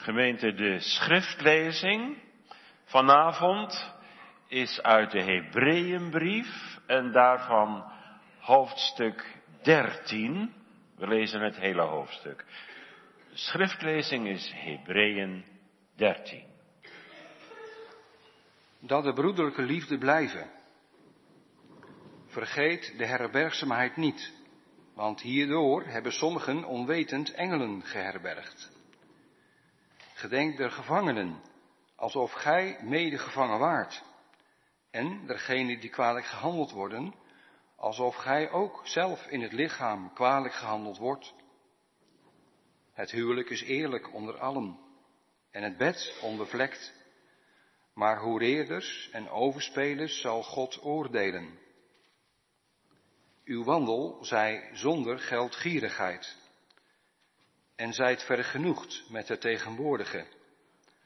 Gemeente, de schriftlezing vanavond is uit de Hebreeënbrief en daarvan hoofdstuk 13. We lezen het hele hoofdstuk. De schriftlezing is Hebreeën 13. Dat de broederlijke liefde blijven. Vergeet de herbergzaamheid niet, want hierdoor hebben sommigen onwetend engelen geherbergd. Gedenk der gevangenen, alsof gij medegevangen waart. En dergenen die kwalijk gehandeld worden, alsof gij ook zelf in het lichaam kwalijk gehandeld wordt. Het huwelijk is eerlijk onder allen en het bed onbevlekt. Maar hoereerders en overspelers zal God oordelen. Uw wandel zij zonder geldgierigheid en zijt vergenoegd met het tegenwoordige.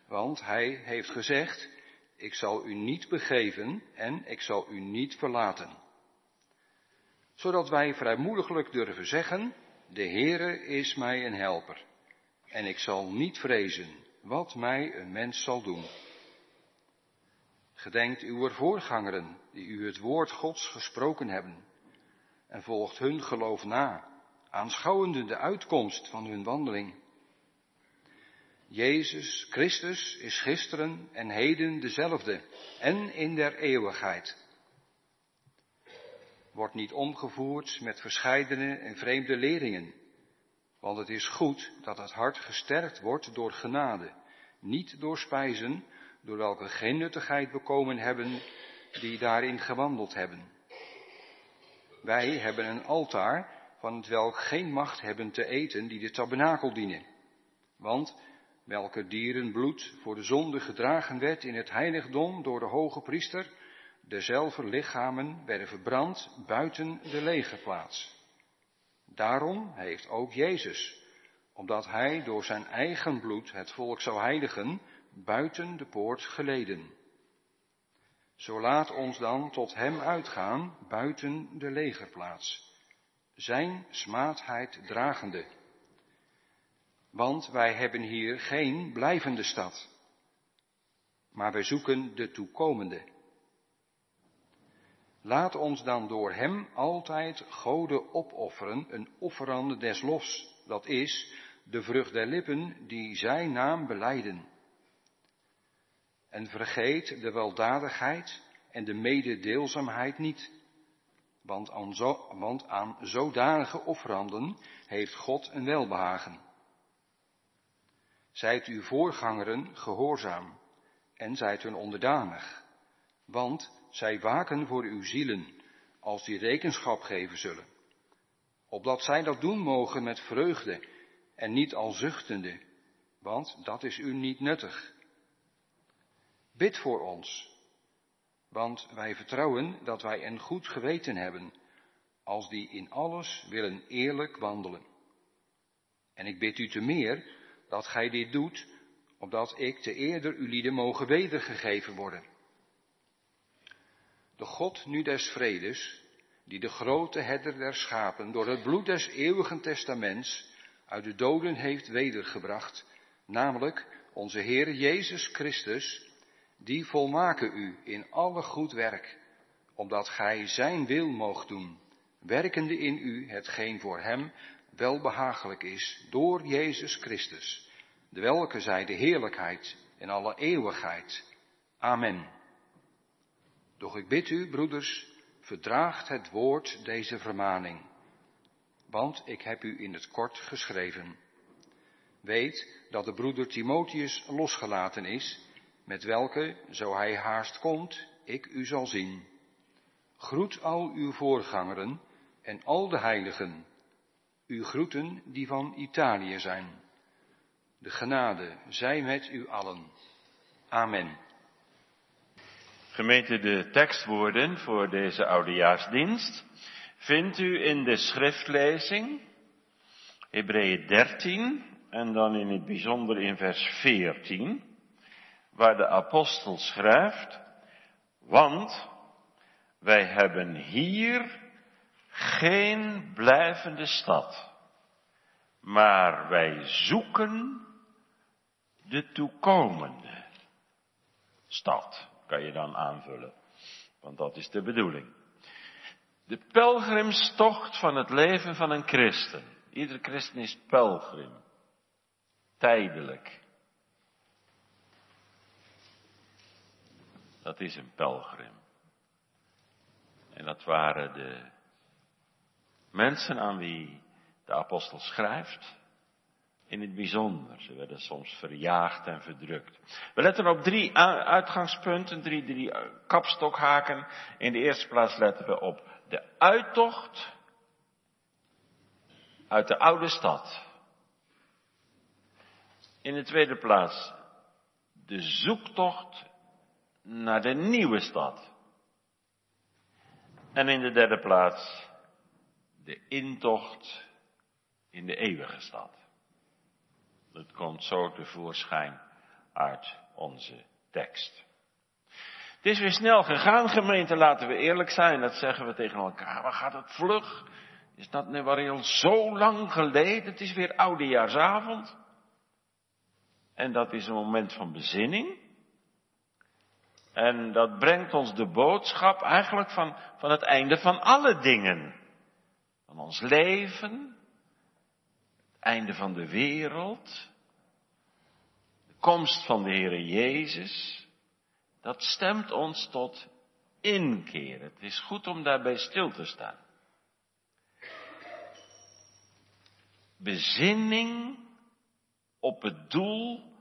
Want hij heeft gezegd, ik zal u niet begeven en ik zal u niet verlaten. Zodat wij vrijmoediglijk durven zeggen, de Heere is mij een helper. En ik zal niet vrezen wat mij een mens zal doen. Gedenkt uw voorgangeren, die u het woord Gods gesproken hebben, en volgt hun geloof na aanschouwende de uitkomst van hun wandeling. Jezus Christus is gisteren en heden dezelfde en in der eeuwigheid. Wordt niet omgevoerd met verscheidene en vreemde leringen, want het is goed dat het hart gesterkt wordt door genade, niet door spijzen, door welke geen nuttigheid bekomen hebben die daarin gewandeld hebben. Wij hebben een altaar van het welk geen macht hebben te eten die de tabernakel dienen. Want welke dierenbloed voor de zonde gedragen werd in het heiligdom door de hoge priester, dezelfde lichamen werden verbrand buiten de legerplaats. Daarom heeft ook Jezus, omdat hij door zijn eigen bloed het volk zou heiligen, buiten de poort geleden. Zo laat ons dan tot hem uitgaan buiten de legerplaats zijn smaadheid dragende. Want wij hebben hier geen blijvende stad, maar wij zoeken de toekomende. Laat ons dan door Hem altijd goden opofferen, een offerande des lofs, dat is, de vrucht der lippen die Zijn naam beleiden. En vergeet de weldadigheid en de mededeelzaamheid niet want aan, zo, want aan zodanige offeranden heeft God een welbehagen. Zijt uw voorgangeren gehoorzaam en zijt hun onderdanig, want zij waken voor uw zielen als die rekenschap geven zullen, opdat zij dat doen mogen met vreugde en niet al zuchtende, want dat is u niet nuttig. Bid voor ons, want wij vertrouwen dat wij een goed geweten hebben, als die in alles willen eerlijk wandelen. En ik bid u te meer dat gij dit doet, opdat ik te eerder uw lieden mogen wedergegeven worden. De God nu des vredes, die de grote herder der schapen door het bloed des eeuwigen testaments uit de doden heeft wedergebracht, namelijk onze Heer Jezus Christus, die volmaken u in alle goed werk, omdat gij zijn wil moogt doen, werkende in u hetgeen voor hem welbehagelijk is, door Jezus Christus, de welke zij de heerlijkheid in alle eeuwigheid. Amen. Doch ik bid u, broeders, verdraagt het woord deze vermaning, want ik heb u in het kort geschreven. Weet dat de broeder Timotheus losgelaten is, met welke, zo hij haast komt, ik u zal zien. Groet al uw voorgangeren en al de heiligen, uw groeten die van Italië zijn. De genade zij met u allen. Amen. Gemeente, de tekstwoorden voor deze oudejaarsdienst vindt u in de schriftlezing, Hebreeën 13 en dan in het bijzonder in vers 14 waar de apostel schrijft, want wij hebben hier geen blijvende stad, maar wij zoeken de toekomende stad, kan je dan aanvullen. Want dat is de bedoeling. De pelgrimstocht van het leven van een christen. Iedere christen is pelgrim. Tijdelijk. Dat is een pelgrim. En dat waren de mensen aan wie de apostel schrijft. In het bijzonder. Ze werden soms verjaagd en verdrukt. We letten op drie uitgangspunten, drie, drie kapstokhaken. In de eerste plaats letten we op de uittocht uit de oude stad. In de tweede plaats de zoektocht naar de nieuwe stad. En in de derde plaats de intocht in de eeuwige stad. Dat komt zo tevoorschijn uit onze tekst. Het is weer snel gegaan, gemeente, laten we eerlijk zijn. Dat zeggen we tegen elkaar. Waar gaat het vlug? Is dat nu wel al zo lang geleden? Het is weer oudejaarsavond. En dat is een moment van bezinning. En dat brengt ons de boodschap eigenlijk van, van het einde van alle dingen. Van ons leven, het einde van de wereld, de komst van de Heere Jezus. Dat stemt ons tot inkeer. Het is goed om daarbij stil te staan. Bezinning op het doel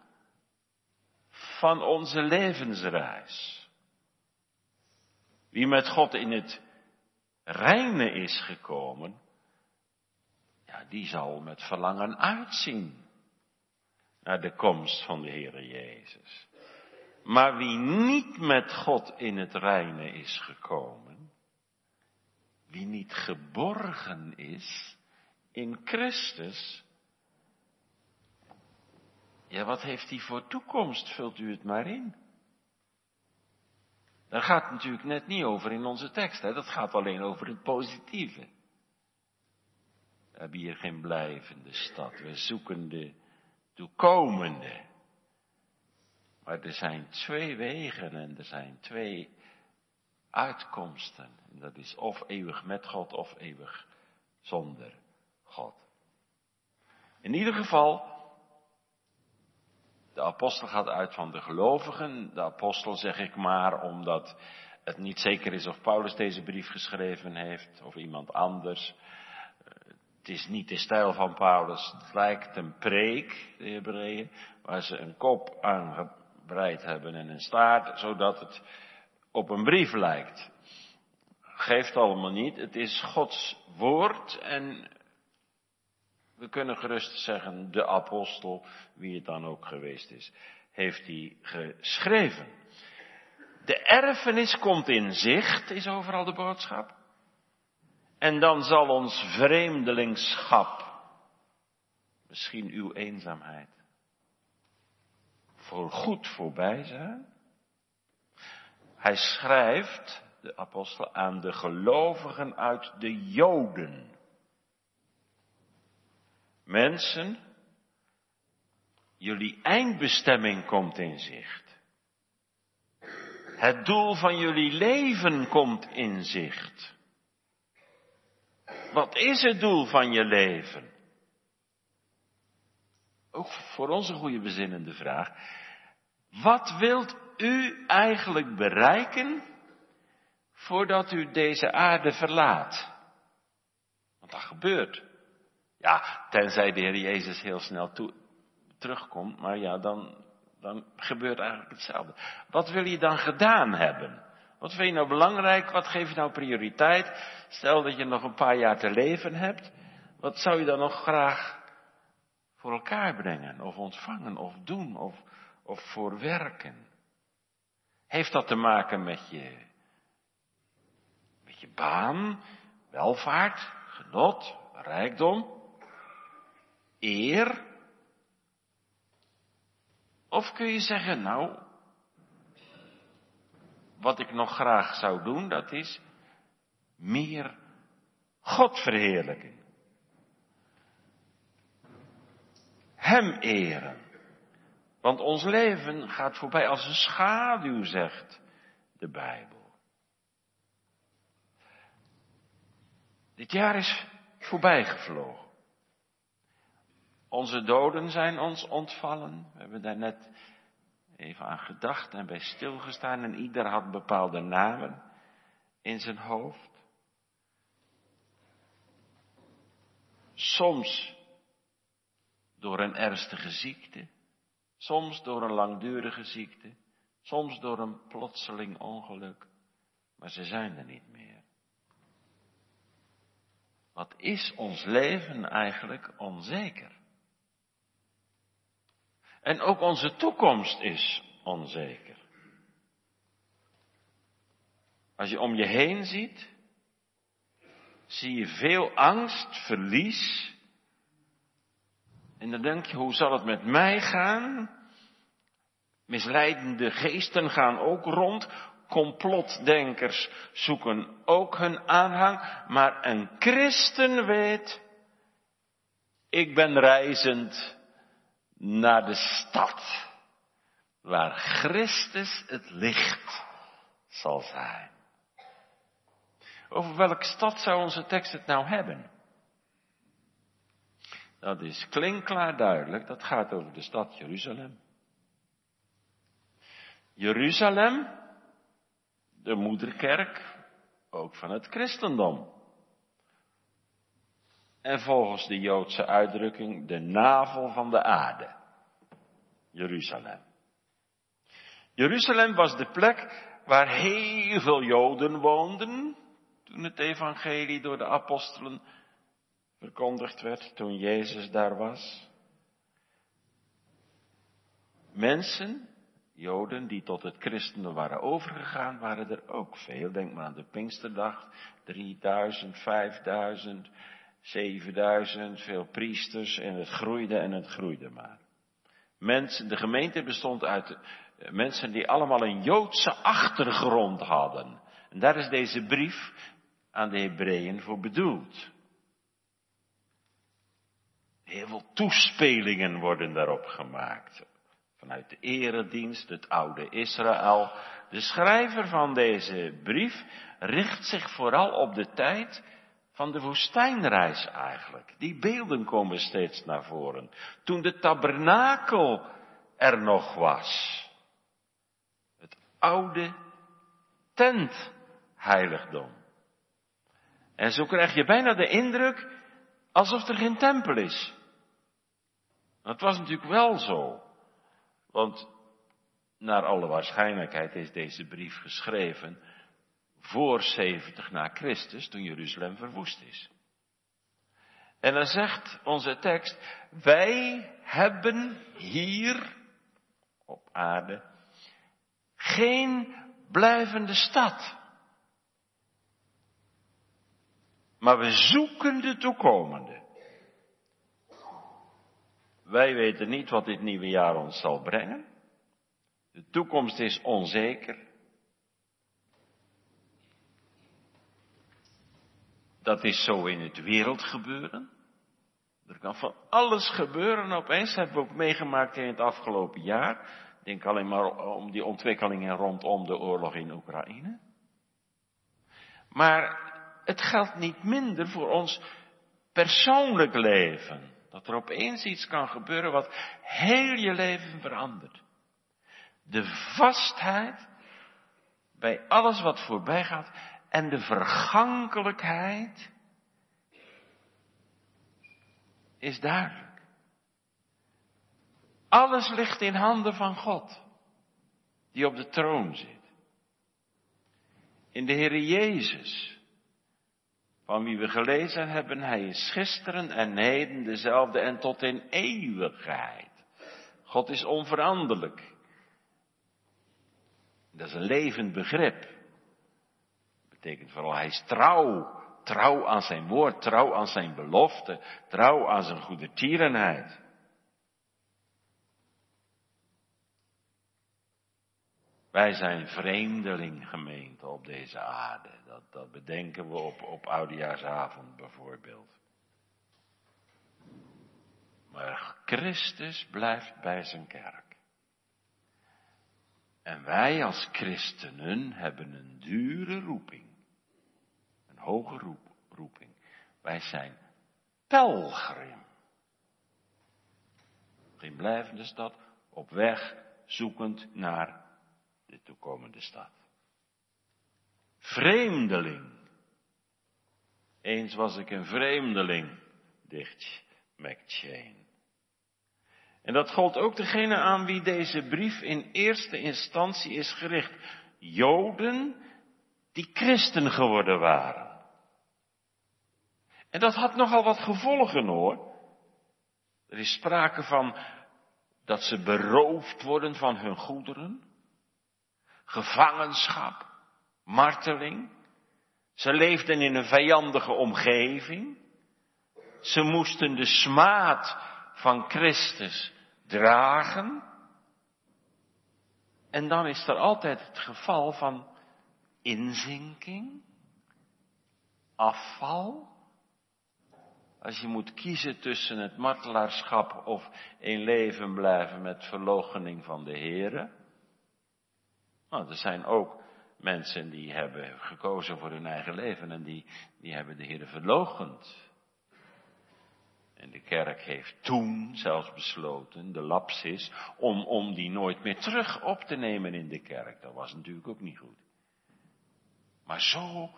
van onze levensreis. Wie met God in het reine is gekomen, ja, die zal met verlangen uitzien naar de komst van de Heere Jezus. Maar wie niet met God in het reine is gekomen, wie niet geborgen is in Christus, ja, wat heeft hij voor toekomst? Vult u het maar in. Daar gaat het natuurlijk net niet over in onze tekst. Hè? Dat gaat alleen over het positieve. We hebben hier geen blijvende stad. We zoeken de toekomende. Maar er zijn twee wegen en er zijn twee uitkomsten. En dat is of eeuwig met God of eeuwig zonder God. In ieder geval, de apostel gaat uit van de gelovigen. De apostel zeg ik maar omdat het niet zeker is of Paulus deze brief geschreven heeft of iemand anders. Het is niet de stijl van Paulus. Het lijkt een preek, de Hebreeën, waar ze een kop aangebreid hebben en een staart, zodat het op een brief lijkt. Geeft allemaal niet. Het is Gods woord en we kunnen gerust zeggen, de apostel, wie het dan ook geweest is, heeft hij geschreven. De erfenis komt in zicht, is overal de boodschap. En dan zal ons vreemdelingschap, misschien uw eenzaamheid, voor goed voorbij zijn. Hij schrijft, de apostel, aan de gelovigen uit de Joden. Mensen, jullie eindbestemming komt in zicht. Het doel van jullie leven komt in zicht. Wat is het doel van je leven? Ook voor ons een goede bezinnende vraag. Wat wilt u eigenlijk bereiken voordat u deze aarde verlaat? Want dat gebeurt. Ja, tenzij de Heer Jezus heel snel toe, terugkomt, maar ja, dan, dan gebeurt eigenlijk hetzelfde. Wat wil je dan gedaan hebben? Wat vind je nou belangrijk? Wat geef je nou prioriteit? Stel dat je nog een paar jaar te leven hebt. Wat zou je dan nog graag voor elkaar brengen? Of ontvangen? Of doen? Of, of voor werken? Heeft dat te maken met je, met je baan, welvaart, genot, rijkdom? Eer? Of kun je zeggen, nou, wat ik nog graag zou doen, dat is meer God verheerlijken. Hem eren. Want ons leven gaat voorbij als een schaduw, zegt de Bijbel. Dit jaar is voorbij gevlogen. Onze doden zijn ons ontvallen. We hebben daar net even aan gedacht en bij stilgestaan en ieder had bepaalde namen in zijn hoofd. Soms door een ernstige ziekte, soms door een langdurige ziekte, soms door een plotseling ongeluk, maar ze zijn er niet meer. Wat is ons leven eigenlijk onzeker? En ook onze toekomst is onzeker. Als je om je heen ziet, zie je veel angst, verlies. En dan denk je, hoe zal het met mij gaan? Misleidende geesten gaan ook rond. Complotdenkers zoeken ook hun aanhang. Maar een christen weet, ik ben reizend naar de stad. Waar Christus het licht zal zijn. Over welke stad zou onze tekst het nou hebben? Dat is klinkklaar duidelijk, dat gaat over de stad Jeruzalem. Jeruzalem, de moederkerk, ook van het christendom. En volgens de Joodse uitdrukking de navel van de aarde. Jeruzalem. Jeruzalem was de plek waar heel veel Joden woonden, toen het evangelie door de apostelen verkondigd werd, toen Jezus daar was. Mensen, Joden die tot het christendom waren overgegaan, waren er ook veel. Denk maar aan de Pinksterdag, 3000, 5000, 7000, veel priesters en het groeide en het groeide maar. Mensen, de gemeente bestond uit eh, mensen die allemaal een Joodse achtergrond hadden. En daar is deze brief aan de Hebreeën voor bedoeld. Heel veel toespelingen worden daarop gemaakt. Vanuit de eredienst, het oude Israël. De schrijver van deze brief richt zich vooral op de tijd van de woestijnreis eigenlijk. Die beelden komen steeds naar voren. Toen de tabernakel er nog was. Het oude tentheiligdom. En zo krijg je bijna de indruk alsof er geen tempel is. Dat was natuurlijk wel zo. Want naar alle waarschijnlijkheid is deze brief geschreven voor 70 na Christus, toen Jeruzalem verwoest is. En dan zegt onze tekst, wij hebben hier op aarde geen blijvende stad. Maar we zoeken de toekomende. Wij weten niet wat dit nieuwe jaar ons zal brengen. De toekomst is onzeker. Dat is zo in het wereldgebeuren. Er kan van alles gebeuren. Opeens hebben we ook meegemaakt in het afgelopen jaar. Denk alleen maar om die ontwikkelingen rondom de oorlog in Oekraïne. Maar het geldt niet minder voor ons persoonlijk leven. Dat er opeens iets kan gebeuren wat heel je leven verandert. De vastheid bij alles wat voorbij gaat en de vergankelijkheid is duidelijk. Alles ligt in handen van God, die op de troon zit. In de Heer Jezus, van wie we gelezen hebben, Hij is gisteren en heden dezelfde en tot in eeuwigheid. God is onveranderlijk. Dat is een levend begrip betekent vooral hij is trouw. Trouw aan zijn woord, trouw aan zijn belofte, trouw aan zijn goede tierenheid. Wij zijn vreemdeling gemeente op deze aarde. Dat, dat bedenken we op, op oudejaarsavond bijvoorbeeld. Maar Christus blijft bij zijn kerk. En wij als christenen hebben een dure roeping. Hoge roep, roeping. Wij zijn pelgrim. Geen blijvende stad, op weg zoekend naar de toekomende stad. Vreemdeling. Eens was ik een vreemdeling, dicht McChain. En dat gold ook degene aan wie deze brief in eerste instantie is gericht. Joden die christen geworden waren. En dat had nogal wat gevolgen hoor. Er is sprake van dat ze beroofd worden van hun goederen, gevangenschap, marteling. Ze leefden in een vijandige omgeving. Ze moesten de smaad van Christus dragen. En dan is er altijd het geval van inzinking, afval. Als je moet kiezen tussen het martelaarschap of in leven blijven met verloochening van de Here. Nou, er zijn ook mensen die hebben gekozen voor hun eigen leven en die, die hebben de Heer verloochend. En de kerk heeft toen zelfs besloten, de lapsis, om, om die nooit meer terug op te nemen in de kerk. Dat was natuurlijk ook niet goed. Maar zo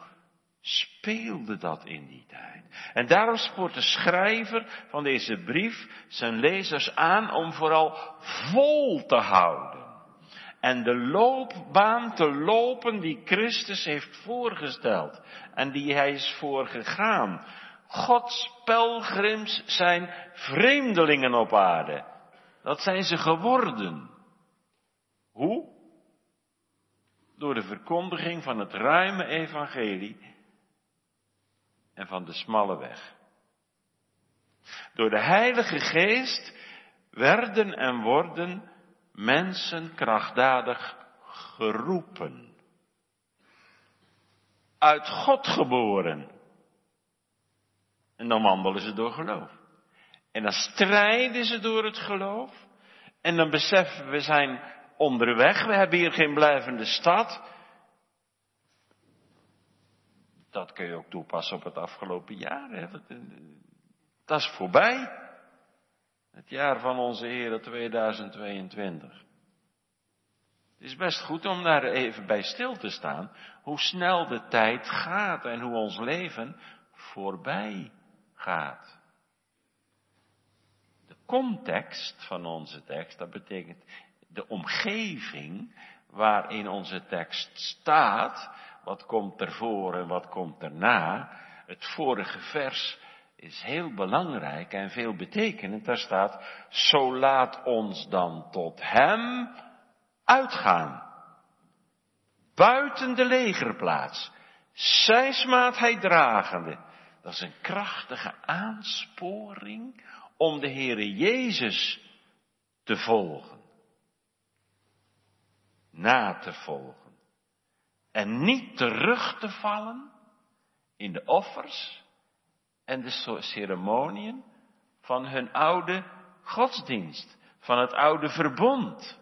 speelde dat in die tijd. En daarom spoort de schrijver van deze brief zijn lezers aan om vooral vol te houden. En de loopbaan te lopen die Christus heeft voorgesteld en die hij is voorgegaan. Gods pelgrims zijn vreemdelingen op aarde. Dat zijn ze geworden. Hoe? Door de verkondiging van het ruime evangelie en van de smalle weg. Door de Heilige Geest werden en worden mensen krachtdadig geroepen. Uit God geboren. En dan wandelen ze door geloof. En dan strijden ze door het geloof. En dan beseffen we zijn onderweg. We hebben hier geen blijvende stad. Dat kun je ook toepassen op het afgelopen jaar. Hè. Dat is voorbij. Het jaar van onze Heer 2022. Het is best goed om daar even bij stil te staan. Hoe snel de tijd gaat en hoe ons leven voorbij gaat. De context van onze tekst, dat betekent de omgeving waarin onze tekst staat. Wat komt ervoor en wat komt erna? Het vorige vers is heel belangrijk en veel betekenend. Daar staat, zo laat ons dan tot Hem uitgaan. Buiten de legerplaats. Zij hij dragende. Dat is een krachtige aansporing om de Heere Jezus te volgen. Na te volgen. En niet terug te vallen in de offers en de ceremoniën van hun oude godsdienst, van het oude verbond.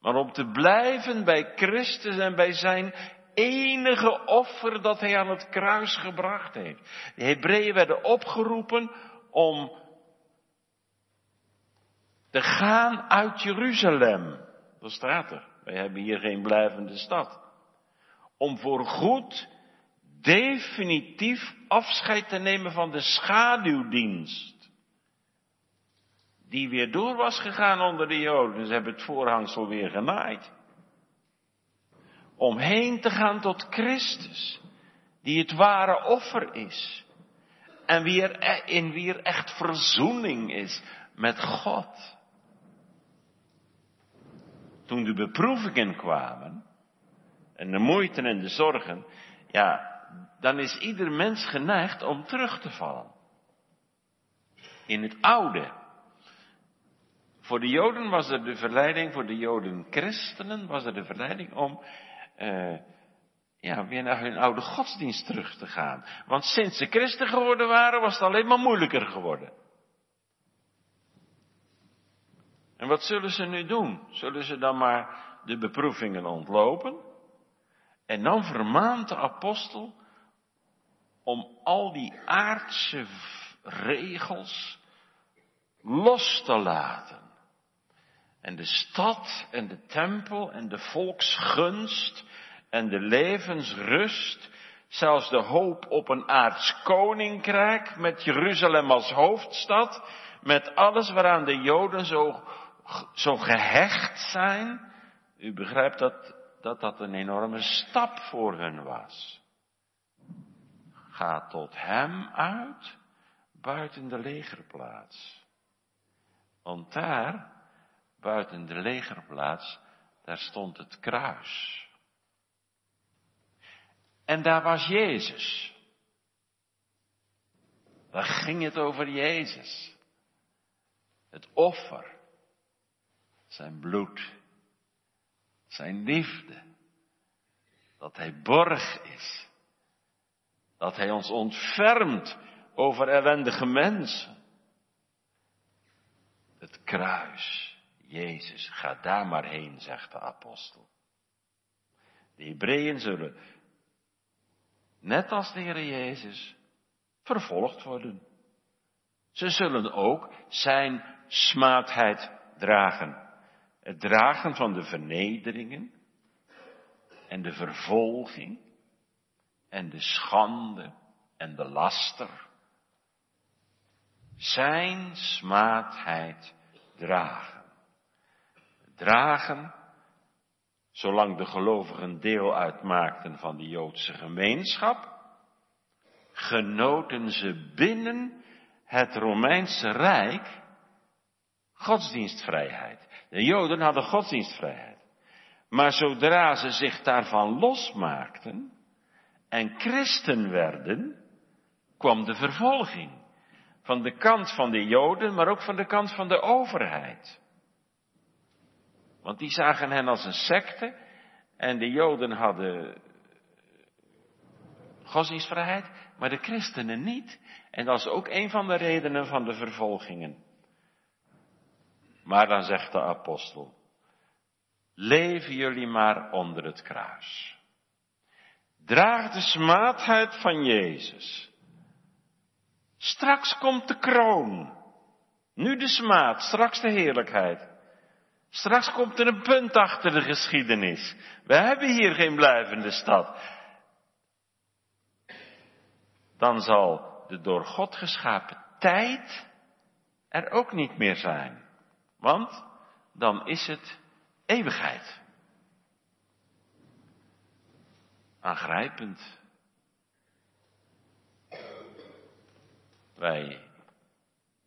Maar om te blijven bij Christus en bij zijn enige offer dat hij aan het kruis gebracht heeft. De Hebreeën werden opgeroepen om te gaan uit Jeruzalem. Dat staat er. Wij hebben hier geen blijvende stad. Om voor goed definitief afscheid te nemen van de schaduwdienst. Die weer door was gegaan onder de Joden. Ze hebben het voorhangsel weer genaaid. Om heen te gaan tot Christus. Die het ware offer is. En wie er, e- in wie er echt verzoening is met God. Toen de beproevingen kwamen. En de moeite en de zorgen. Ja, dan is ieder mens geneigd om terug te vallen. In het oude. Voor de Joden was er de verleiding, voor de Joden christenen was er de verleiding om uh, ja, weer naar hun oude godsdienst terug te gaan. Want sinds ze christen geworden waren, was het alleen maar moeilijker geworden. En wat zullen ze nu doen? Zullen ze dan maar de beproevingen ontlopen. En dan vermaant de apostel om al die aardse regels los te laten. En de stad en de tempel en de volksgunst en de levensrust, zelfs de hoop op een aards koninkrijk met Jeruzalem als hoofdstad, met alles waaraan de Joden zo, zo gehecht zijn. U begrijpt dat, dat dat een enorme stap voor hun was. Ga tot hem uit, buiten de legerplaats. Want daar, buiten de legerplaats, daar stond het kruis. En daar was Jezus. Daar ging het over Jezus. Het offer. Zijn bloed. Zijn liefde. Dat hij borg is. Dat hij ons ontfermt over ellendige mensen. Het kruis. Jezus, ga daar maar heen, zegt de apostel. De Hebreeën zullen net als de Heer Jezus, vervolgd worden. Ze zullen ook zijn smaadheid dragen. Het dragen van de vernederingen en de vervolging en de schande en de laster. Zijn smaadheid dragen. Dragen zolang de gelovigen deel uitmaakten van de Joodse gemeenschap, genoten ze binnen het Romeinse Rijk godsdienstvrijheid. De Joden hadden godsdienstvrijheid. Maar zodra ze zich daarvan losmaakten en christen werden, kwam de vervolging. Van de kant van de Joden, maar ook van de kant van de overheid. Want die zagen hen als een secte en de Joden hadden godsdienstvrijheid, maar de christenen niet. En dat is ook een van de redenen van de vervolgingen. Maar dan zegt de apostel, leven jullie maar onder het kruis. Draag de smaadheid van Jezus. Straks komt de kroon. Nu de smaad, straks de heerlijkheid. Straks komt er een punt achter de geschiedenis. We hebben hier geen blijvende stad. Dan zal de door God geschapen tijd er ook niet meer zijn. Want dan is het eeuwigheid. Aangrijpend. Wij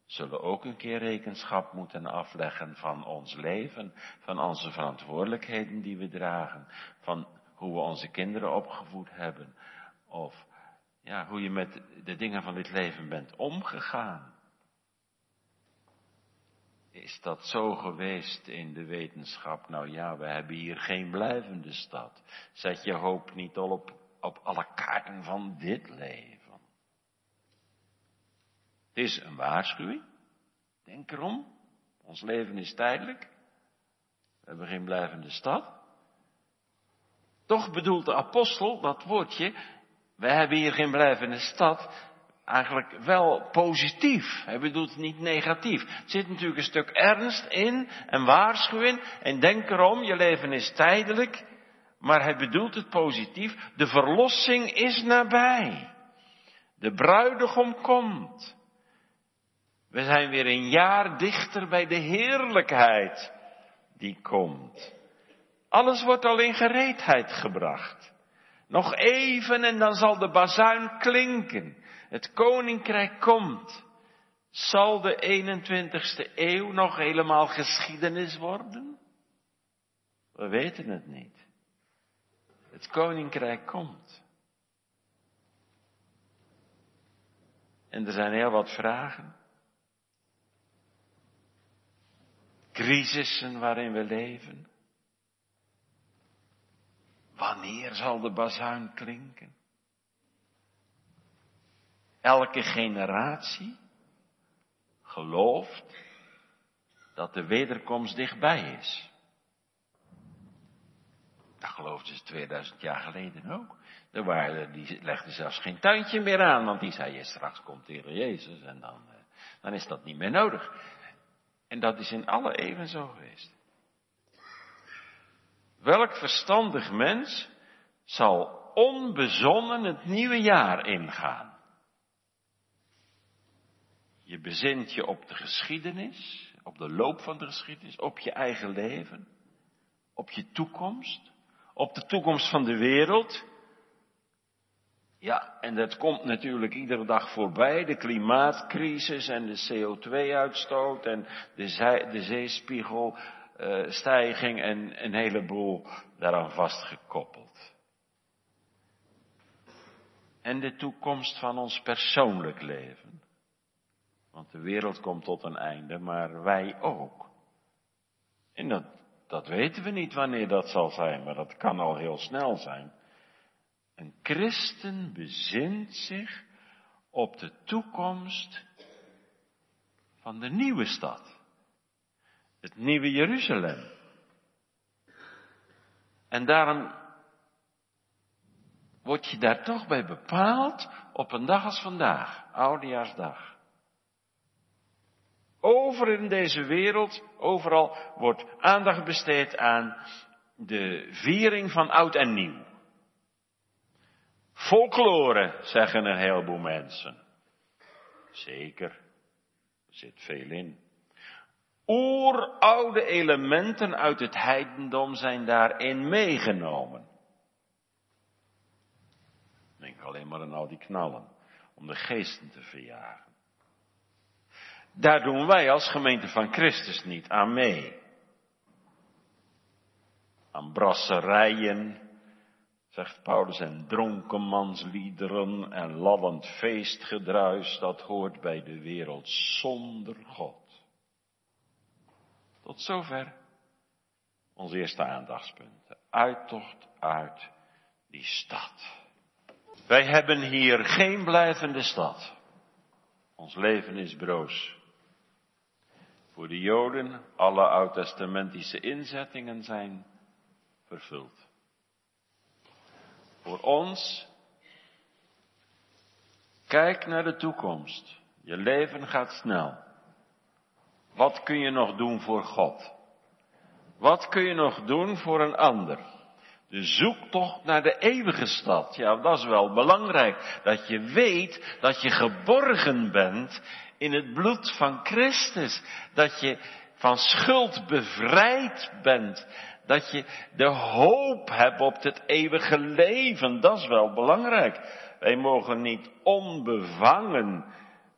zullen ook een keer rekenschap moeten afleggen van ons leven, van onze verantwoordelijkheden die we dragen, van hoe we onze kinderen opgevoed hebben, of ja, hoe je met de dingen van dit leven bent omgegaan. Is dat zo geweest in de wetenschap? Nou ja, we hebben hier geen blijvende stad. Zet je hoop niet al op, op alle kaarten van dit leven. Het is een waarschuwing. Denk erom. Ons leven is tijdelijk. We hebben geen blijvende stad. Toch bedoelt de apostel dat woordje, we hebben hier geen blijvende stad, eigenlijk wel positief. Hij bedoelt het niet negatief. Er zit natuurlijk een stuk ernst in en waarschuwing en denk erom, je leven is tijdelijk, maar hij bedoelt het positief. De verlossing is nabij. De bruidegom komt. We zijn weer een jaar dichter bij de heerlijkheid die komt. Alles wordt al in gereedheid gebracht. Nog even en dan zal de bazuin klinken. Het koninkrijk komt. Zal de 21ste eeuw nog helemaal geschiedenis worden? We weten het niet. Het koninkrijk komt. En er zijn heel wat vragen. crisissen waarin we leven? Wanneer zal de bazuin klinken? Elke generatie gelooft dat de wederkomst dichtbij is. geloofden ze 2000 jaar geleden ook. Er waren, die legden zelfs geen tuintje meer aan, want die zei, straks komt de Jezus en dan, eh, dan is dat niet meer nodig. En dat is in alle eeuwen zo geweest. Welk verstandig mens zal onbezonnen het nieuwe jaar ingaan? Je bezint je op de geschiedenis, op de loop van de geschiedenis, op je eigen leven, op je toekomst, op de toekomst van de wereld. Ja, en dat komt natuurlijk iedere dag voorbij, de klimaatcrisis en de CO2-uitstoot en de, zeespiegelstijging en een heleboel daaraan vastgekoppeld. En de toekomst van ons persoonlijk leven. Want de wereld komt tot een einde, maar wij ook. En dat, dat weten we niet wanneer dat zal zijn, maar dat kan al heel snel zijn. Een christen bezint zich op de toekomst van de nieuwe stad. Het nieuwe Jeruzalem. En daarom word je daar toch bij bepaald op een dag als vandaag, Oudejaarsdag. Over in deze wereld, overal wordt aandacht besteed aan de viering van oud en nieuw. Folklore, zeggen een heleboel mensen. Zeker, er zit veel in. Oeroude elementen uit het heidendom zijn daarin meegenomen. Denk alleen maar aan al die knallen, om de geesten te verjagen. Daar doen wij als gemeente van Christus niet aan mee. Aan brasserijen, zegt Paulus, en dronkenmansliederen en lallend feestgedruis, dat hoort bij de wereld zonder God. Tot zover ons eerste aandachtspunt. De uittocht uit die stad. Wij hebben hier geen blijvende stad. Ons leven is broos. Voor de Joden, alle oud-testamentische inzettingen zijn vervuld. Voor ons, kijk naar de toekomst. Je leven gaat snel. Wat kun je nog doen voor God? Wat kun je nog doen voor een ander? De zoektocht naar de eeuwige stad. Ja, dat is wel belangrijk. Dat je weet dat je geborgen bent in het bloed van Christus. Dat je van schuld bevrijd bent. Dat je de hoop hebt op het eeuwige leven. Dat is wel belangrijk. Wij mogen niet onbevangen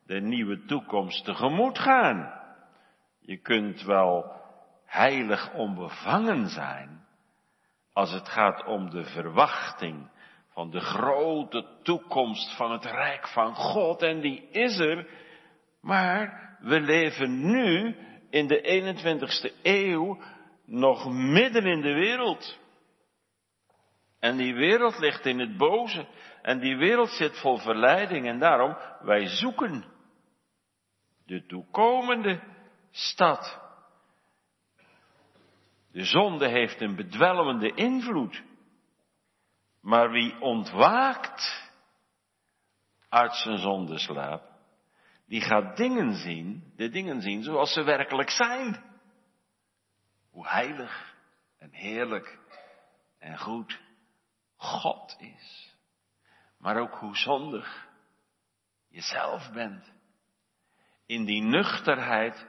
de nieuwe toekomst tegemoet gaan. Je kunt wel heilig onbevangen zijn als het gaat om de verwachting van de grote toekomst van het Rijk van God. En die is er maar we leven nu in de 21ste eeuw nog midden in de wereld. En die wereld ligt in het boze. En die wereld zit vol verleiding. En daarom, wij zoeken de toekomende stad. De zonde heeft een bedwelmende invloed. Maar wie ontwaakt uit zijn zondeslaap, die gaat dingen zien, de dingen zien zoals ze werkelijk zijn. Hoe heilig en heerlijk en goed God is. Maar ook hoe zondig jezelf bent. In die nuchterheid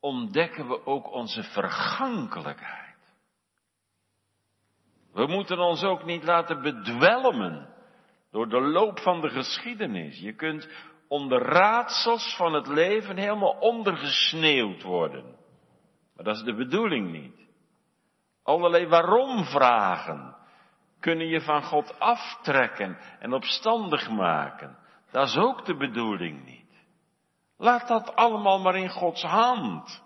ontdekken we ook onze vergankelijkheid. We moeten ons ook niet laten bedwelmen door de loop van de geschiedenis. Je kunt onder raadsels van het leven helemaal ondergesneeuwd worden. Maar dat is de bedoeling niet. Allerlei waarom vragen kunnen je van God aftrekken en opstandig maken. Dat is ook de bedoeling niet. Laat dat allemaal maar in Gods hand.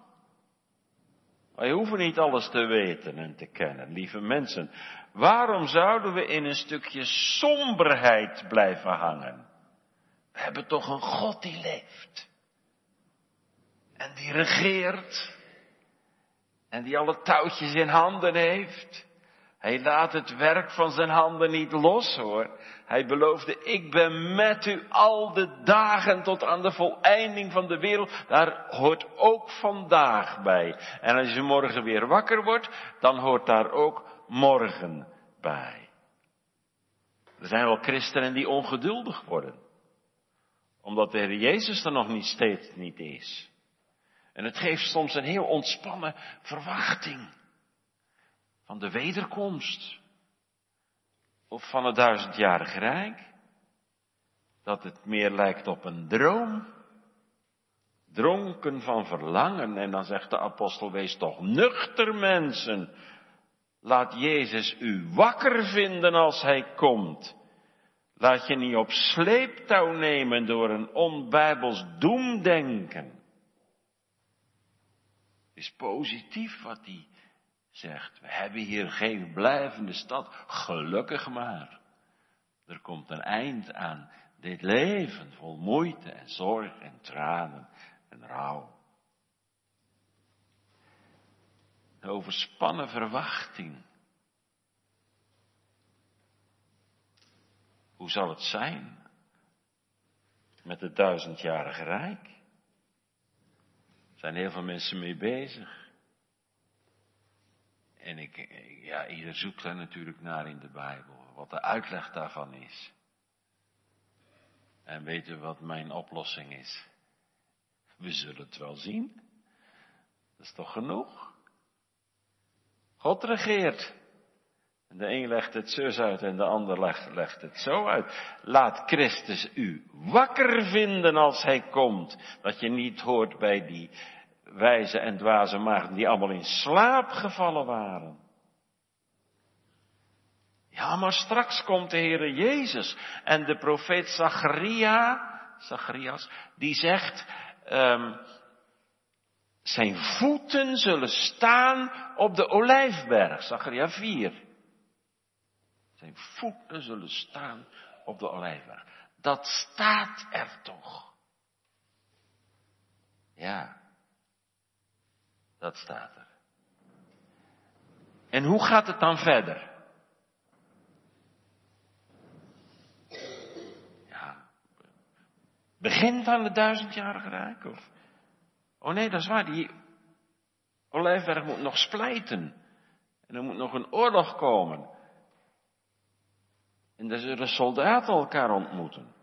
Wij hoeven niet alles te weten en te kennen, lieve mensen. Waarom zouden we in een stukje somberheid blijven hangen? We hebben toch een God die leeft. En die regeert. En die alle touwtjes in handen heeft. Hij laat het werk van zijn handen niet los hoor. Hij beloofde, ik ben met u al de dagen tot aan de voleinding van de wereld. Daar hoort ook vandaag bij. En als je morgen weer wakker wordt, dan hoort daar ook morgen bij. Er zijn wel christenen die ongeduldig worden. Omdat de Heer Jezus er nog niet steeds niet is. En het geeft soms een heel ontspannen verwachting van de wederkomst. Of van het duizendjarig rijk. Dat het meer lijkt op een droom. Dronken van verlangen. En dan zegt de apostel, wees toch nuchter mensen. Laat Jezus u wakker vinden als hij komt. Laat je niet op sleeptouw nemen door een onbijbels doemdenken. Het is positief wat hij zegt. We hebben hier geen blijvende stad. Gelukkig maar. Er komt een eind aan dit leven vol moeite en zorg en tranen en rouw. Een overspannen verwachting. Hoe zal het zijn met het duizendjarige rijk? Er zijn heel veel mensen mee bezig. En ik, ja, ieder zoekt daar natuurlijk naar in de Bijbel, wat de uitleg daarvan is. En weten wat mijn oplossing is? We zullen het wel zien. Dat is toch genoeg? God regeert. De een legt het zus uit en de ander legt, legt het zo uit. Laat Christus u wakker vinden als hij komt. Dat je niet hoort bij die wijze en dwaze maagden die allemaal in slaap gevallen waren. Ja, maar straks komt de Heere Jezus en de profeet Zacharia, Zacharias, die zegt, um, zijn voeten zullen staan op de olijfberg, Zacharia 4. Zijn voeten zullen staan op de olijfberg. Dat staat er toch. Ja. Dat staat er. En hoe gaat het dan verder? Ja, begint aan de duizendjarige rijk of? Oh nee, dat is waar, die olijfberg moet nog splijten. En er moet nog een oorlog komen. En dan zullen soldaten elkaar ontmoeten.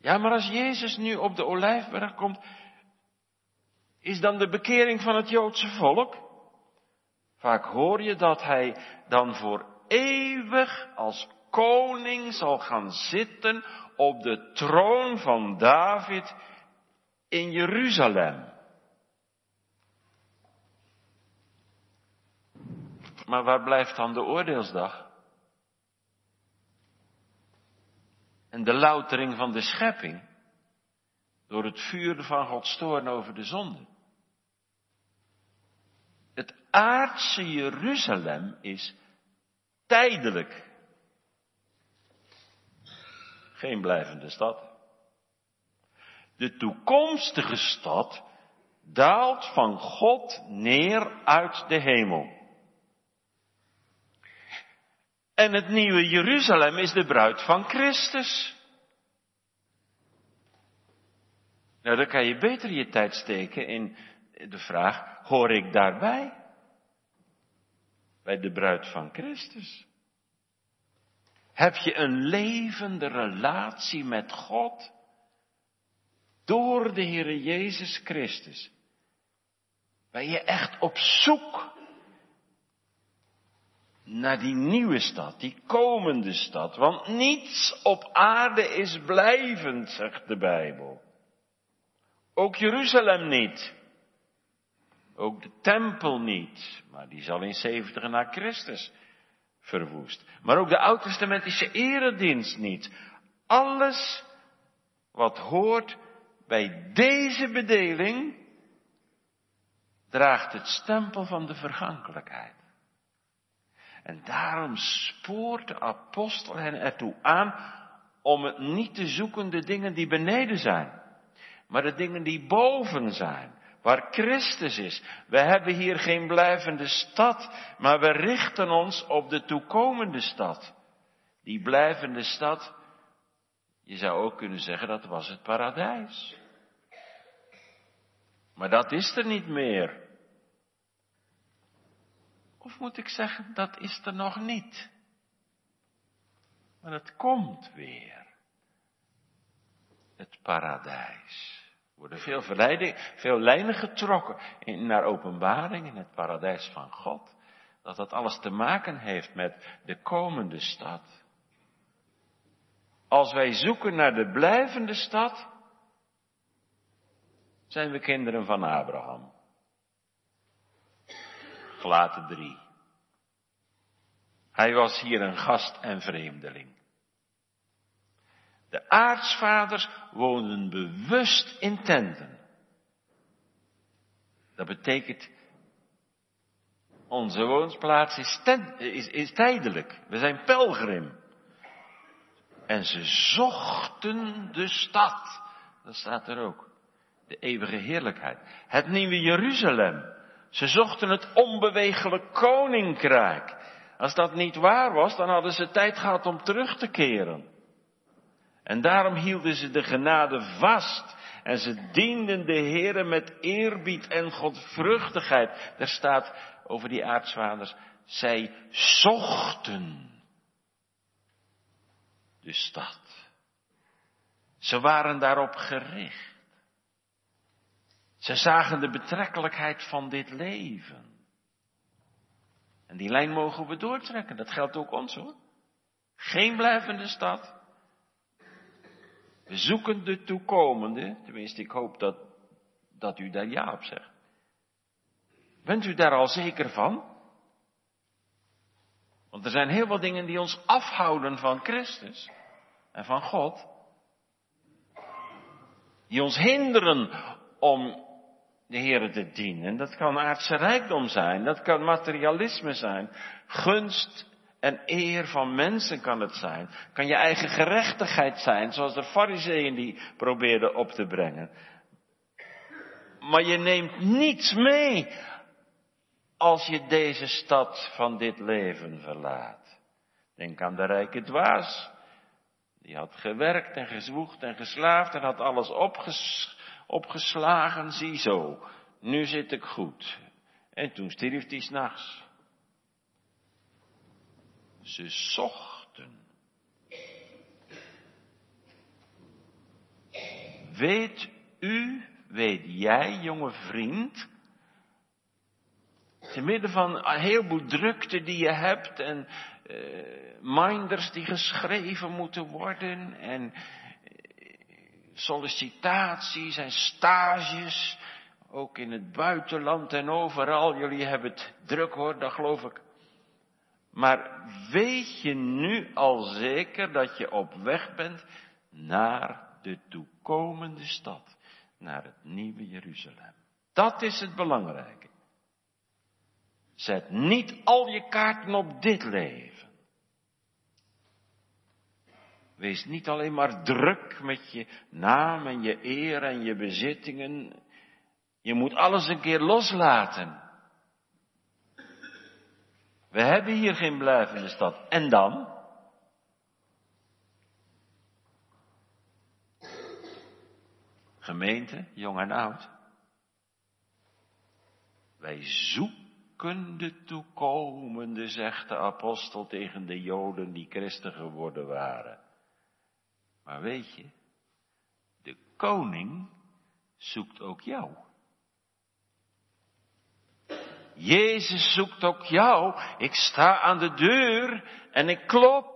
Ja, maar als Jezus nu op de olijfberg komt, is dan de bekering van het Joodse volk. Vaak hoor je dat hij dan voor eeuwig als koning zal gaan zitten op de troon van David in Jeruzalem. Maar waar blijft dan de oordeelsdag? En de loutering van de schepping door het vuur van Gods toorn over de zonde. Het aardse Jeruzalem is tijdelijk. Geen blijvende stad. De toekomstige stad daalt van God neer uit de hemel. En het nieuwe Jeruzalem is de bruid van Christus. Nou, dan kan je beter je tijd steken in de vraag, hoor ik daarbij? Bij de bruid van Christus. Heb je een levende relatie met God? Door de Heere Jezus Christus. Ben je echt op zoek naar die nieuwe stad, die komende stad. Want niets op aarde is blijvend, zegt de Bijbel. Ook Jeruzalem niet. Ook de tempel niet. Maar die zal in 70 na Christus verwoest. Maar ook de oud-testamentische eredienst niet. Alles wat hoort bij deze bedeling draagt het stempel van de vergankelijkheid. En daarom spoort de apostel hen ertoe aan om het niet te zoeken de dingen die beneden zijn maar de dingen die boven zijn. waar Christus is. We hebben hier geen blijvende stad, maar we richten ons op de toekomende stad. Die blijvende stad, je zou ook kunnen zeggen dat was het paradijs. Maar dat is er niet meer. Of moet ik zeggen, dat is er nog niet. Maar het komt weer. Het paradijs. Er worden veel, veel lijnen getrokken naar openbaring in het paradijs van God. Dat dat alles te maken heeft met de komende stad. Als wij zoeken naar de blijvende stad, zijn we kinderen van Abraham. Gelaten 3. Hij was hier een gast en vreemdeling. De aartsvaders woonden bewust in tenten. Dat betekent, onze woonsplaats is, is, is tijdelijk. We zijn pelgrim. En ze zochten de stad. Dat staat er ook. De eeuwige heerlijkheid. Het nieuwe Jeruzalem. Ze zochten het onbewegelijk koninkrijk. Als dat niet waar was, dan hadden ze tijd gehad om terug te keren. En daarom hielden ze de genade vast. En ze dienden de Heere met eerbied en godvruchtigheid. Er staat over die aartsvaders, zij zochten de stad. Ze waren daarop gericht. Ze zagen de betrekkelijkheid van dit leven. En die lijn mogen we doortrekken. Dat geldt ook ons hoor. Geen blijvende stad. We zoeken de toekomende. Tenminste, ik hoop dat, dat u daar ja op zegt. Bent u daar al zeker van? Want er zijn heel wat dingen die ons afhouden van Christus en van God. Die ons hinderen om de Heer te dienen. Dat kan aardse rijkdom zijn, dat kan materialisme zijn, gunst en eer van mensen kan het zijn. Kan je eigen gerechtigheid zijn, zoals de fariseeën die probeerden op te brengen. Maar je neemt niets mee als je deze stad van dit leven verlaat. Denk aan de rijke dwaas. Die had gewerkt en gezwoegd en geslaafd en had alles opges opgeslagen. Ziezo, nu zit ik goed. En toen stierf hij s'nachts. Ze zochten. Weet u, weet jij, jonge vriend, te midden van een heleboel drukte die je hebt en uh, minders die geschreven moeten worden en sollicitaties en stages, ook in het buitenland en overal. Jullie hebben het druk hoor, dat geloof ik. Maar weet je nu al zeker dat je op weg bent naar de toekomende stad, naar het nieuwe Jeruzalem? Dat is het belangrijke. Zet niet al je kaarten op dit leven. Wees niet alleen maar druk met je naam en je eer en je bezittingen. Je moet alles een keer loslaten. We hebben hier geen blijvende stad. En dan? Gemeente, jong en oud. Wij zoeken de toekomende, zegt de apostel tegen de Joden die christen geworden waren. Maar weet je, de koning zoekt ook jou. Jezus zoekt ook jou. Ik sta aan de deur en ik klop.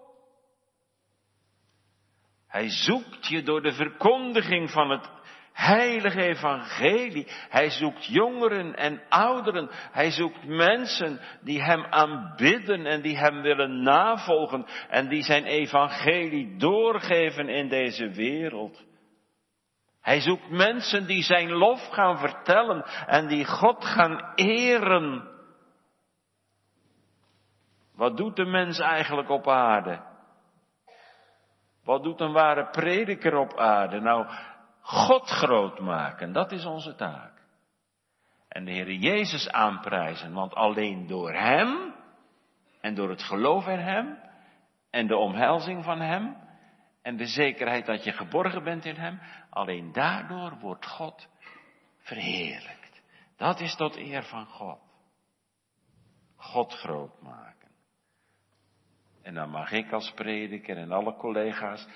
Hij zoekt je door de verkondiging van het heilige evangelie. Hij zoekt jongeren en ouderen. Hij zoekt mensen die hem aanbidden en die hem willen navolgen en die zijn evangelie doorgeven in deze wereld. Hij zoekt mensen die zijn lof gaan vertellen en die God gaan eren. Wat doet de mens eigenlijk op aarde? Wat doet een ware prediker op aarde? Nou, God groot maken, dat is onze taak. en de Heer Jezus aanprijzen. Want alleen door Hem en door het geloof in Hem en de omhelzing van Hem en de zekerheid dat je geborgen bent in Hem, alleen daardoor wordt God verheerlijkt. Dat is tot eer van God. God groot maken. En dan mag ik als prediker en alle collega's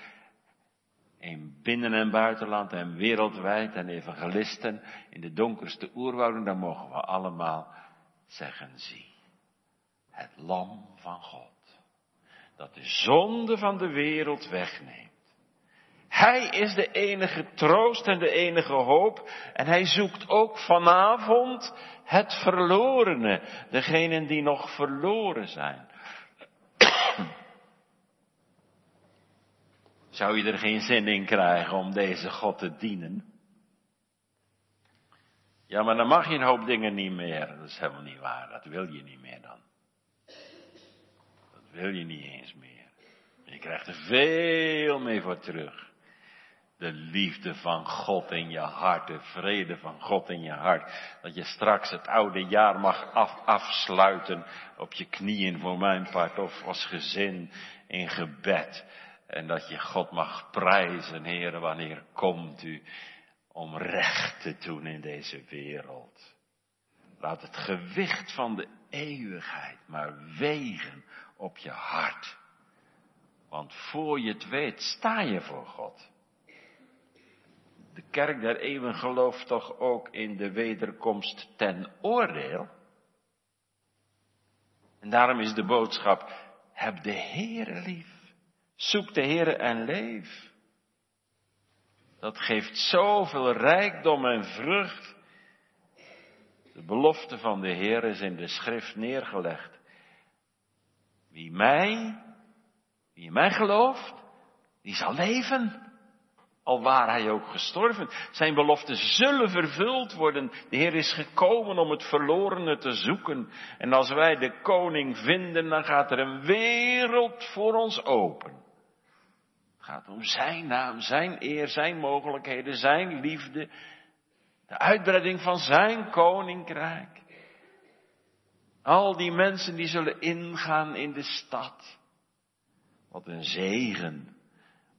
in binnen- en buitenland en wereldwijd en evangelisten in de donkerste oerwouden, dan mogen we allemaal zeggen, zie, het lam van God, dat de zonde van de wereld wegneemt. Hij is de enige troost en de enige hoop. En hij zoekt ook vanavond het verlorene. Degenen die nog verloren zijn. Zou je er geen zin in krijgen om deze God te dienen? Ja, maar dan mag je een hoop dingen niet meer. Dat is helemaal niet waar. Dat wil je niet meer dan. Dat wil je niet eens meer. Je krijgt er veel mee voor terug. De liefde van God in je hart, de vrede van God in je hart. Dat je straks het oude jaar mag af, afsluiten op je knieën voor mijn part of als gezin in gebed. En dat je God mag prijzen, Heer, wanneer komt u om recht te doen in deze wereld. Laat het gewicht van de eeuwigheid maar wegen op je hart. Want voor je het weet sta je voor God. De kerk der eeuwen gelooft toch ook in de wederkomst ten oordeel. En daarom is de boodschap, heb de Heere lief. Zoek de Heere en leef. Dat geeft zoveel rijkdom en vrucht. De belofte van de Heer is in de schrift neergelegd. Wie mij, wie mij gelooft, die zal leven. Al waar hij ook gestorven. Zijn beloften zullen vervuld worden. De Heer is gekomen om het verlorene te zoeken. En als wij de koning vinden, dan gaat er een wereld voor ons open. Gaat om zijn naam, zijn eer, zijn mogelijkheden, zijn liefde. De uitbreiding van zijn koninkrijk. Al die mensen die zullen ingaan in de stad. Wat een zegen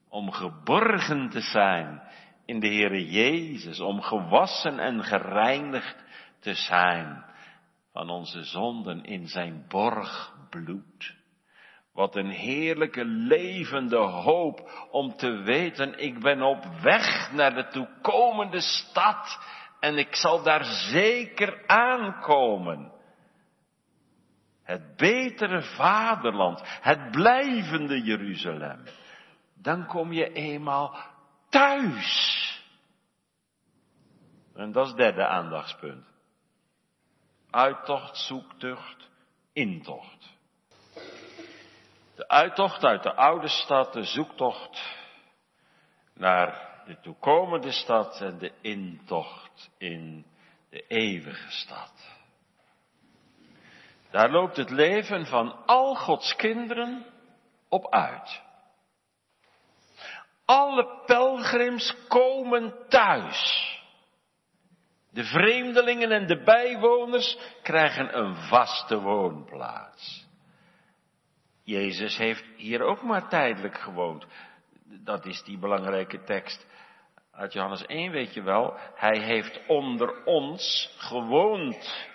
om geborgen te zijn in de Heere Jezus, om gewassen en gereinigd te zijn van onze zonden in zijn borgbloed. Wat een heerlijke levende hoop om te weten, ik ben op weg naar de toekomende stad en ik zal daar zeker aankomen. Het betere vaderland, het blijvende Jeruzalem dan kom je eenmaal thuis. En dat is het derde aandachtspunt. Uittocht, zoektucht, intocht. De uittocht uit de oude stad, de zoektocht naar de toekomende stad en de intocht in de eeuwige stad. Daar loopt het leven van al Gods kinderen op uit. Alle pelgrims komen thuis. De vreemdelingen en de bijwoners krijgen een vaste woonplaats. Jezus heeft hier ook maar tijdelijk gewoond. Dat is die belangrijke tekst uit Johannes 1, weet je wel. Hij heeft onder ons gewoond,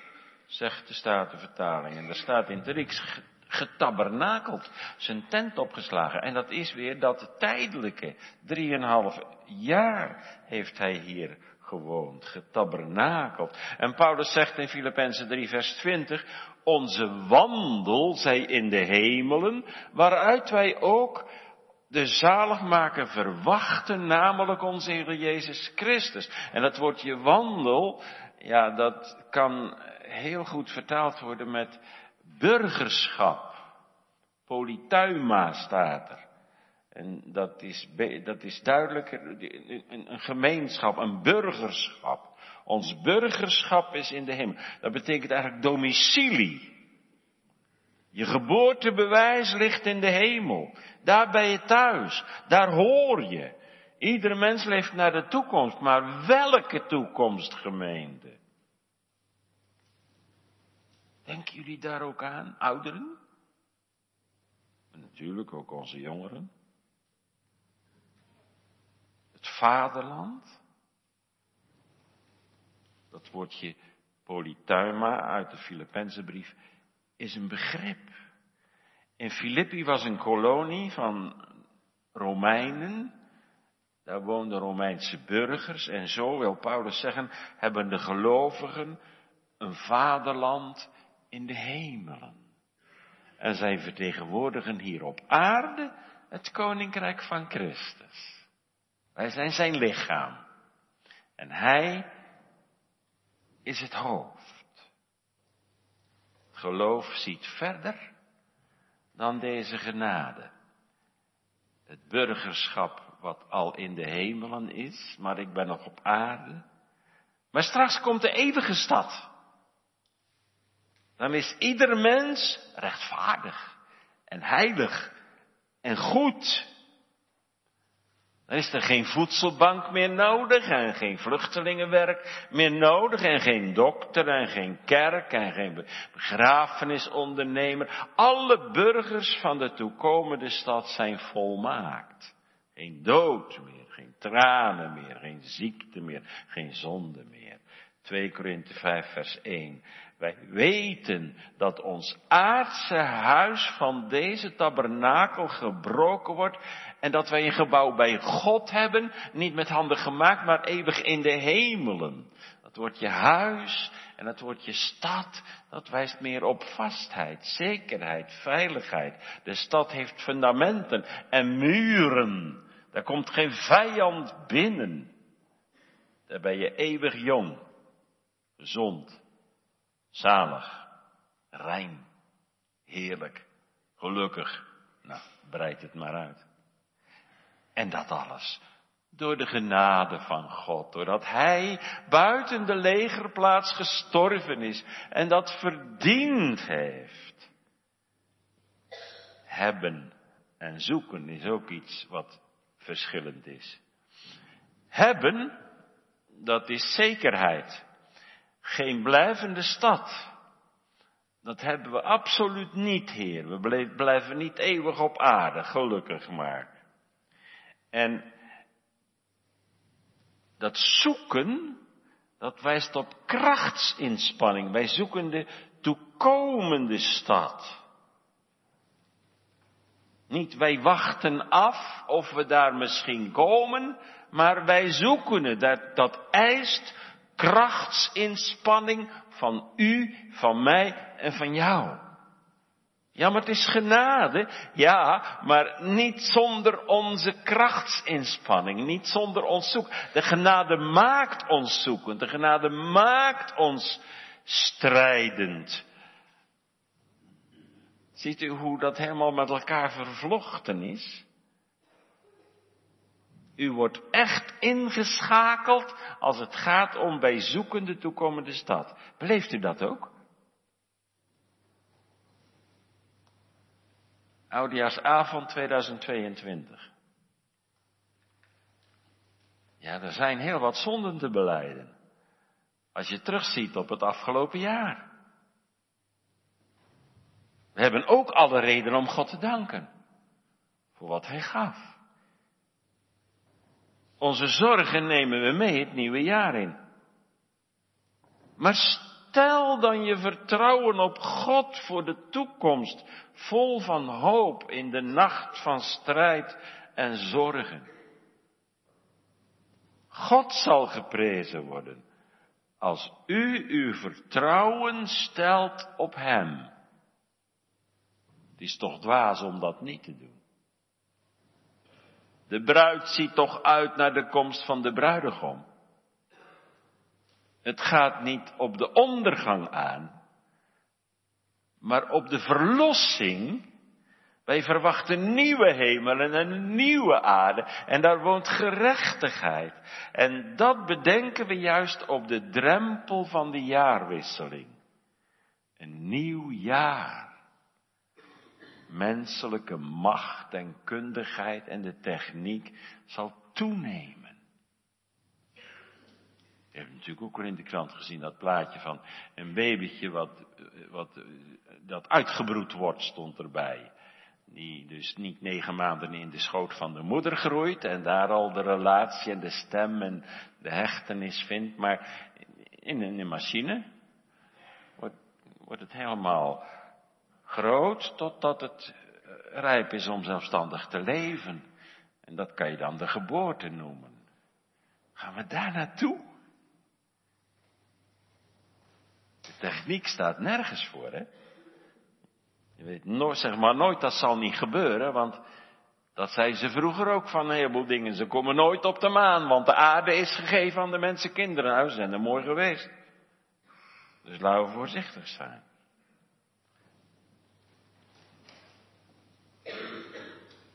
zegt de Statenvertaling. En er staat in Grieks getabernakeld, zijn tent opgeslagen. En dat is weer dat tijdelijke. Drieënhalf jaar heeft hij hier gewoond, getabernakeld. En Paulus zegt in Filippenzen 3 vers 20, onze wandel zij in de hemelen, waaruit wij ook de zaligmaker verwachten, namelijk onze Heer Jezus Christus. En dat woordje wandel, ja, dat kan heel goed vertaald worden met burgerschap. Polituima staat er. En dat is, dat is duidelijk een, een gemeenschap, een burgerschap. Ons burgerschap is in de hemel. Dat betekent eigenlijk domicilie. Je geboortebewijs ligt in de hemel. Daar ben je thuis. Daar hoor je. Iedere mens leeft naar de toekomst. Maar welke toekomst, gemeente? Denken jullie daar ook aan, ouderen? En natuurlijk ook onze jongeren. Het vaderland. Dat woordje polytuima uit de Filipijnse brief is een begrip. In Filippi was een kolonie van Romeinen. Daar woonden Romeinse burgers en zo wil Paulus zeggen, hebben de gelovigen een vaderland in de hemelen. En zij vertegenwoordigen hier op aarde het koninkrijk van Christus. Wij zijn zijn lichaam. En hij is het hoofd. geloof ziet verder dan deze genade. Het burgerschap wat al in de hemelen is, maar ik ben nog op aarde. Maar straks komt de eeuwige stad. Dan is ieder mens rechtvaardig en heilig en goed. Dan is er geen voedselbank meer nodig en geen vluchtelingenwerk meer nodig en geen dokter en geen kerk en geen begrafenisondernemer. Alle burgers van de toekomende stad zijn volmaakt. Geen dood meer, geen tranen meer, geen ziekte meer, geen zonde meer. 2 Korinthe 5 vers 1. Wij weten dat ons aardse huis van deze tabernakel gebroken wordt en dat wij een gebouw bij God hebben, niet met handen gemaakt, maar eeuwig in de hemelen. Dat wordt je huis en dat wordt je stad, dat wijst meer op vastheid, zekerheid, veiligheid. De stad heeft fundamenten en muren. Daar komt geen vijand binnen. Daar ben je eeuwig jong, gezond, zalig, rein, heerlijk, gelukkig. Nou, breid het maar uit. En dat alles door de genade van God, doordat Hij buiten de legerplaats gestorven is en dat verdiend heeft. Hebben en zoeken is ook iets wat verschillend is. Hebben, dat is zekerheid. Geen blijvende stad. Dat hebben we absoluut niet, Heer. We blijven niet eeuwig op aarde, gelukkig maar. En dat zoeken, dat wijst op krachtsinspanning. Wij zoeken de toekomende stad. Niet wij wachten af of we daar misschien komen, maar wij zoeken het. Dat, dat eist krachtsinspanning van u, van mij en van jou. Ja, maar het is genade. Ja, maar niet zonder onze krachtsinspanning, niet zonder ons zoek. De genade maakt ons zoekend, de genade maakt ons strijdend. Ziet u hoe dat helemaal met elkaar vervlochten is? U wordt echt ingeschakeld als het gaat om bij zoekende toekomende stad. Beleeft u dat ook? Oudejaarsavond 2022. Ja, er zijn heel wat zonden te beleiden. Als je terugziet op het afgelopen jaar. We hebben ook alle reden om God te danken. Voor wat Hij gaf. Onze zorgen nemen we mee het nieuwe jaar in. Maar stel dan je vertrouwen op God voor de toekomst, vol van hoop in de nacht van strijd en zorgen. God zal geprezen worden als u uw vertrouwen stelt op Hem. Het is toch dwaas om dat niet te doen. De bruid ziet toch uit naar de komst van de bruidegom. Het gaat niet op de ondergang aan, maar op de verlossing. Wij verwachten nieuwe hemelen en een nieuwe aarde. En daar woont gerechtigheid. En dat bedenken we juist op de drempel van de jaarwisseling. Een nieuw jaar. Menselijke macht en kundigheid en de techniek zal toenemen. Je hebt natuurlijk ook al in de krant gezien dat plaatje van een babytje wat, wat, dat uitgebroed wordt, stond erbij. Die dus niet negen maanden in de schoot van de moeder groeit en daar al de relatie en de stem en de hechtenis vindt, maar in een machine wordt, wordt het helemaal groot totdat het rijp is om zelfstandig te leven. En dat kan je dan de geboorte noemen. Gaan we daar naartoe? De techniek staat nergens voor, hè? Je weet nooit, zeg maar nooit, dat zal niet gebeuren, want dat zei ze vroeger ook van een heleboel dingen. Ze komen nooit op de maan, want de aarde is gegeven aan de mensenkinderen. Nou, ze zijn er mooi geweest. Dus laten we voorzichtig zijn.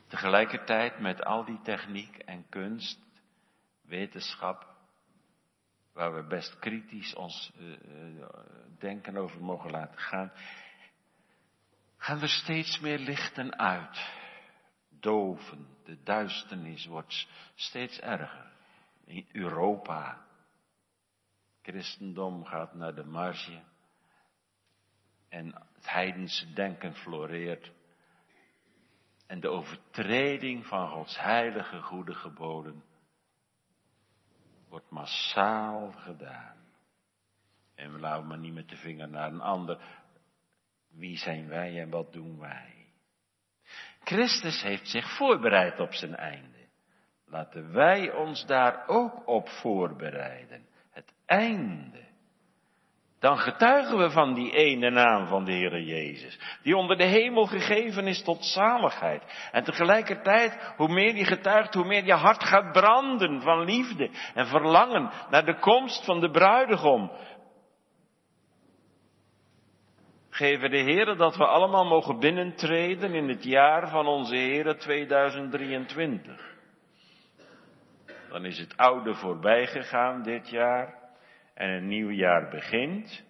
Tegelijkertijd met al die techniek en kunst, wetenschap, waar we best kritisch ons uh, denken over mogen laten gaan, gaan er steeds meer lichten uit. Doven, de duisternis wordt steeds erger. In Europa, christendom gaat naar de marge en het heidense denken floreert. En de overtreding van Gods heilige goede geboden wordt massaal gedaan. En we laten maar niet met de vinger naar een ander. Wie zijn wij en wat doen wij? Christus heeft zich voorbereid op zijn einde. Laten wij ons daar ook op voorbereiden. Het einde. Dan getuigen we van die ene naam van de Heere Jezus, die onder de hemel gegeven is tot zaligheid. En tegelijkertijd, hoe meer je getuigt, hoe meer je hart gaat branden van liefde en verlangen naar de komst van de bruidegom. Geven de Heere dat we allemaal mogen binnentreden in het jaar van onze Heere 2023. Dan is het oude voorbij gegaan dit jaar en een nieuw jaar begint.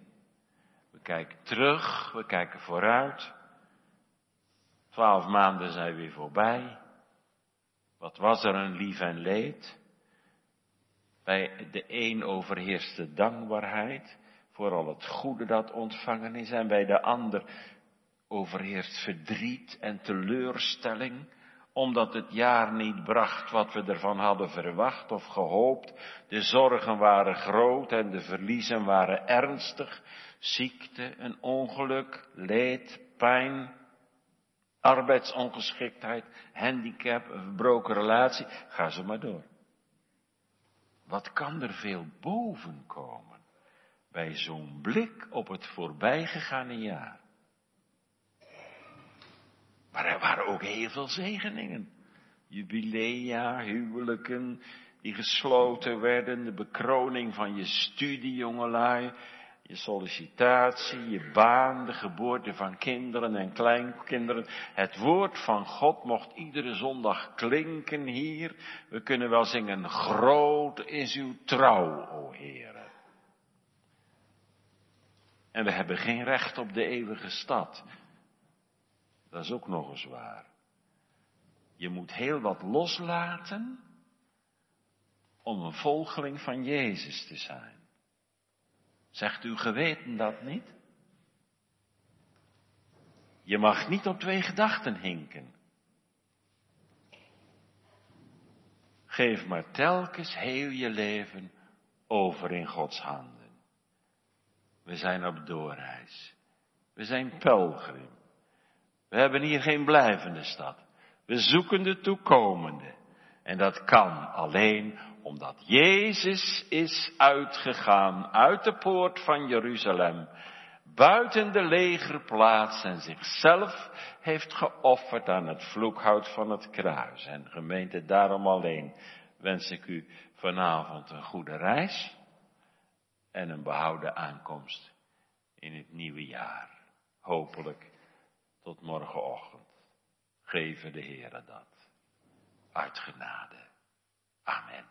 We kijken terug, we kijken vooruit. Twaalf maanden zijn weer voorbij. Wat was er een lief en leed? Bij de een overheerst de dankbaarheid voor al het goede dat ontvangen is en bij de ander overheerst verdriet en teleurstelling omdat het jaar niet bracht wat we ervan hadden verwacht of gehoopt. De zorgen waren groot en de verliezen waren ernstig. Ziekte, een ongeluk, leed, pijn, arbeidsongeschiktheid, handicap, een verbroken relatie. Ga ze maar door. Wat kan er veel boven komen bij zo'n blik op het voorbijgegane jaar? Maar er waren ook heel veel zegeningen. Jubilea, huwelijken die gesloten werden, de bekroning van je studie, jongelui, je sollicitatie, je baan, de geboorte van kinderen en kleinkinderen. Het woord van God mocht iedere zondag klinken hier. We kunnen wel zingen, groot is uw trouw, o Heere. En we hebben geen recht op de eeuwige stad. Dat is ook nog eens waar. Je moet heel wat loslaten om een volgeling van Jezus te zijn. Zegt uw geweten dat niet? Je mag niet op twee gedachten hinken. Geef maar telkens heel je leven over in Gods handen. We zijn op doorreis. We zijn pelgrim. We hebben hier geen blijvende stad. We zoeken de toekomende. En dat kan alleen omdat Jezus is uitgegaan uit de poort van Jeruzalem, buiten de legerplaats en zichzelf heeft geofferd aan het vloekhout van het kruis. En gemeente, daarom alleen wens ik u vanavond een goede reis en een behouden aankomst in het nieuwe jaar. Hopelijk tot morgenochtend. Geven de Heere dat. Uit genade. Amen.